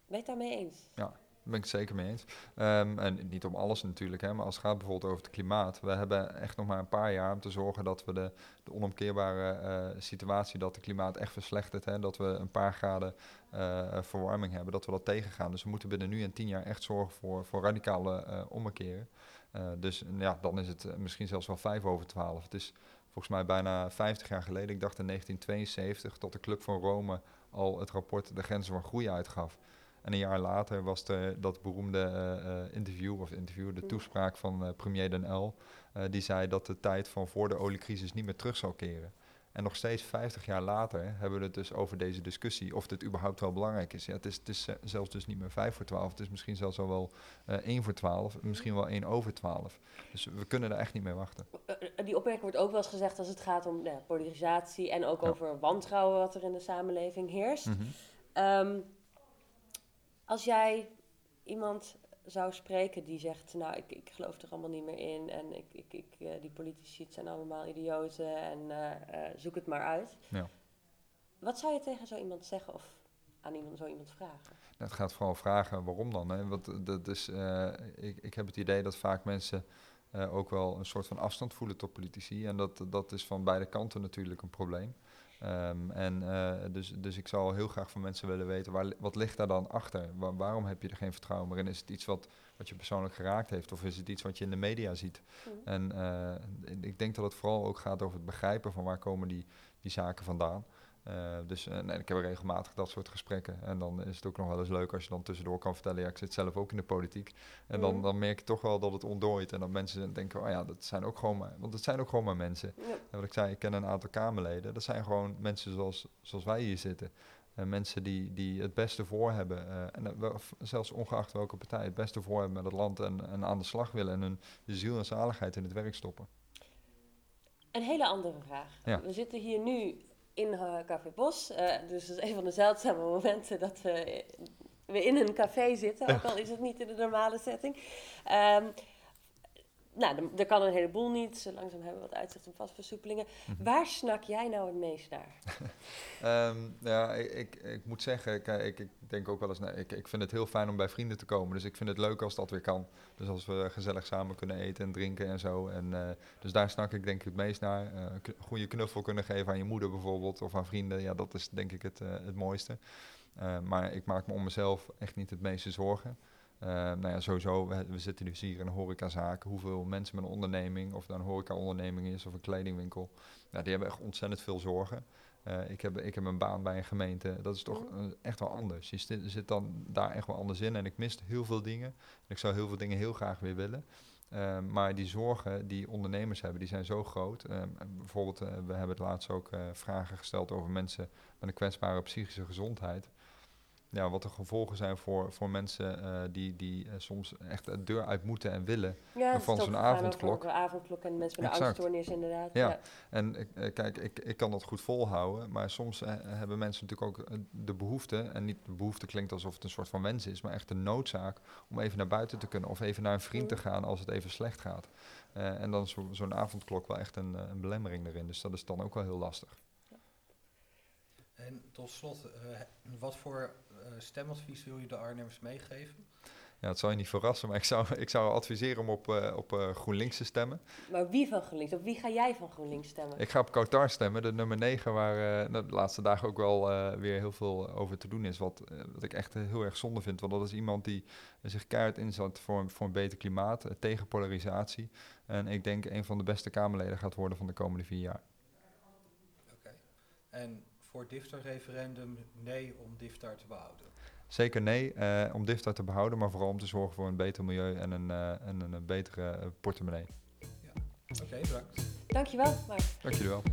je het daarmee eens? Daar ben ik het zeker mee eens. Ehm, en niet om alles natuurlijk, hè, maar als het gaat bijvoorbeeld over het klimaat. We hebben echt nog maar een paar jaar om te zorgen dat we de, de onomkeerbare eh, situatie dat het klimaat echt verslechtert. Hè, dat we een paar graden eh, verwarming hebben, dat we dat tegengaan. Dus we moeten binnen nu en tien jaar echt zorgen voor, voor radicale eh omkeren. Dus ja, dan is het misschien zelfs wel vijf over twaalf. Het is volgens mij bijna 50 jaar geleden, ik dacht in 1972, dat de Club van Rome al het rapport De Grenzen van Groei uitgaf. En een jaar later was er dat beroemde eh, eh, interview, of interview, de Mm. toespraak van eh, premier Den L. die zei dat de tijd van voor de oliecrisis niet meer terug zal keren. En nog steeds 50 jaar later hebben we het dus over deze discussie of dit überhaupt wel belangrijk is. Ja, het is, het is zelfs dus niet meer 5 voor 12, het is misschien zelfs al wel eh 1 voor 12, misschien wel 1 over 12. Dus we kunnen daar echt niet mee wachten. Eh, eh, die opmerking wordt ook wel eens gezegd als het gaat om nou polarisatie en ook Ja. over wantrouwen wat er in de samenleving heerst. Mhm. Ehm, als jij iemand zou spreken die zegt, nou, ik, ik geloof er allemaal niet meer in en ik, ik, ik, eh, die politici, het zijn allemaal idioten en eh, eh, zoek het maar uit. Ja. Wat zou je tegen zo iemand zeggen of aan iemand, zo iemand vragen? Nou, het gaat vooral vragen waarom dan. Hè? Want dat is, ik, ik heb het idee dat vaak mensen ook wel een soort van afstand voelen tot politici. En dat, dat is van beide kanten natuurlijk een probleem. Ehm, en eh, dus, dus ik zou heel graag van mensen willen weten, waar, wat ligt daar dan achter? Wa- waarom heb je er geen vertrouwen meer in? Is het iets wat, wat je persoonlijk geraakt heeft of is het iets wat je in de media ziet? Mhm. En eh, ik denk dat het vooral ook gaat over het begrijpen van waar komen die, die zaken vandaan. Eh, dus eh, nee, ik heb regelmatig dat soort gesprekken. En dan is het ook nog wel eens leuk als je dan tussendoor kan vertellen... ja, ik zit zelf ook in de politiek. En dan, Mhm. dan merk je toch wel dat het ontdooit. En dat mensen denken, oh ja, dat zijn ook gewoon maar... want het zijn ook gewoon maar mensen. Ja. En wat ik zei, ik ken een aantal Kamerleden. Dat zijn gewoon mensen zoals, zoals wij hier zitten. Eh, mensen die, die het beste voor hebben. en wel- zelfs ongeacht welke partij het beste voor hebben met het land... en, en aan de slag willen en hun ziel en zaligheid in het werk stoppen. Een hele andere vraag. Ja. We zitten hier nu in eh, Café Bos. eh, dus dat is een van de zeldzame momenten dat we, we in een café zitten. Ook al is het niet in de normale setting. Ehm, nou, er- kan een heleboel niet. Langzaam hebben we wat uitzicht op vastversoepelingen. Mhm. Waar snak jij nou het meest naar? Ehm, ja, ik, ik, ik moet zeggen, ik, ik denk ook wel eens, nee, ik, ik vind het heel fijn om bij vrienden te komen. Dus ik vind het leuk als dat weer kan. Dus als we gezellig samen kunnen eten en drinken en zo. En, eh, dus daar snak ik denk ik het meest naar. Eh, goede knuffel kunnen geven aan je moeder bijvoorbeeld of aan vrienden. Ja, dat is denk ik het, eh, het mooiste. Eh, maar ik maak me om mezelf echt niet het meeste zorgen. Eh, nou ja, sowieso, we, we zitten dus hier in een horecazaak. Hoeveel mensen met een onderneming, of het nou een horeca-onderneming is of een kledingwinkel, nou, die hebben echt ontzettend veel zorgen. Eh, ik, heb, ik heb een baan bij een gemeente. Dat is toch echt wel anders. Je zit, zit dan daar echt wel anders in. En ik mis heel veel dingen. Ik zou heel veel dingen heel graag weer willen. Eh, maar die zorgen die ondernemers hebben, die zijn zo groot. Eh, bijvoorbeeld, eh, we hebben het laatst ook eh, vragen gesteld over mensen met een kwetsbare psychische gezondheid. Ja, wat de gevolgen zijn voor, voor mensen eh, die, die eh, soms echt de deur uit moeten en willen. Ja, van zo'n avondklok. De avondklok en mensen met een Exact. angststoornis inderdaad. Ja. En eh, kijk, ik, ik kan dat goed volhouden, maar soms hebben mensen natuurlijk ook de behoefte, en niet de behoefte klinkt alsof het een soort van wens is, maar echt de noodzaak om even naar buiten te kunnen of even naar een vriend te Mm. gaan als het even slecht gaat. En dan is zo- zo'n avondklok wel echt een, een belemmering erin, dus dat is dan ook wel heel lastig. En tot slot, eh, wat voor eh, stemadvies wil je de Arnhemmers meegeven? Ja, het zal je niet verrassen, maar ik zou, ik zou adviseren om op, eh, op eh, GroenLinks te stemmen. Maar wie van GroenLinks? Op wie ga jij van GroenLinks stemmen? Ik ga op Kautar stemmen, de nummer 9, waar de laatste dagen ook wel eh, weer heel veel over te doen is. Wat, wat ik echt heel erg zonde vind. Want dat is iemand die zich keihard inzet voor, een- voor een beter klimaat, tegen polarisatie. En ik denk een van de beste Kamerleden gaat worden van de komende vier jaar. Oké. En voor DIFTAR-referendum nee om DIFTAR te behouden. Zeker nee, eh, om DIFTA te behouden, maar vooral om te zorgen voor een beter milieu en een, eh, en een, eh, betere portemonnee. Oké, bedankt. Dankjewel, Mark. Dank jullie wel.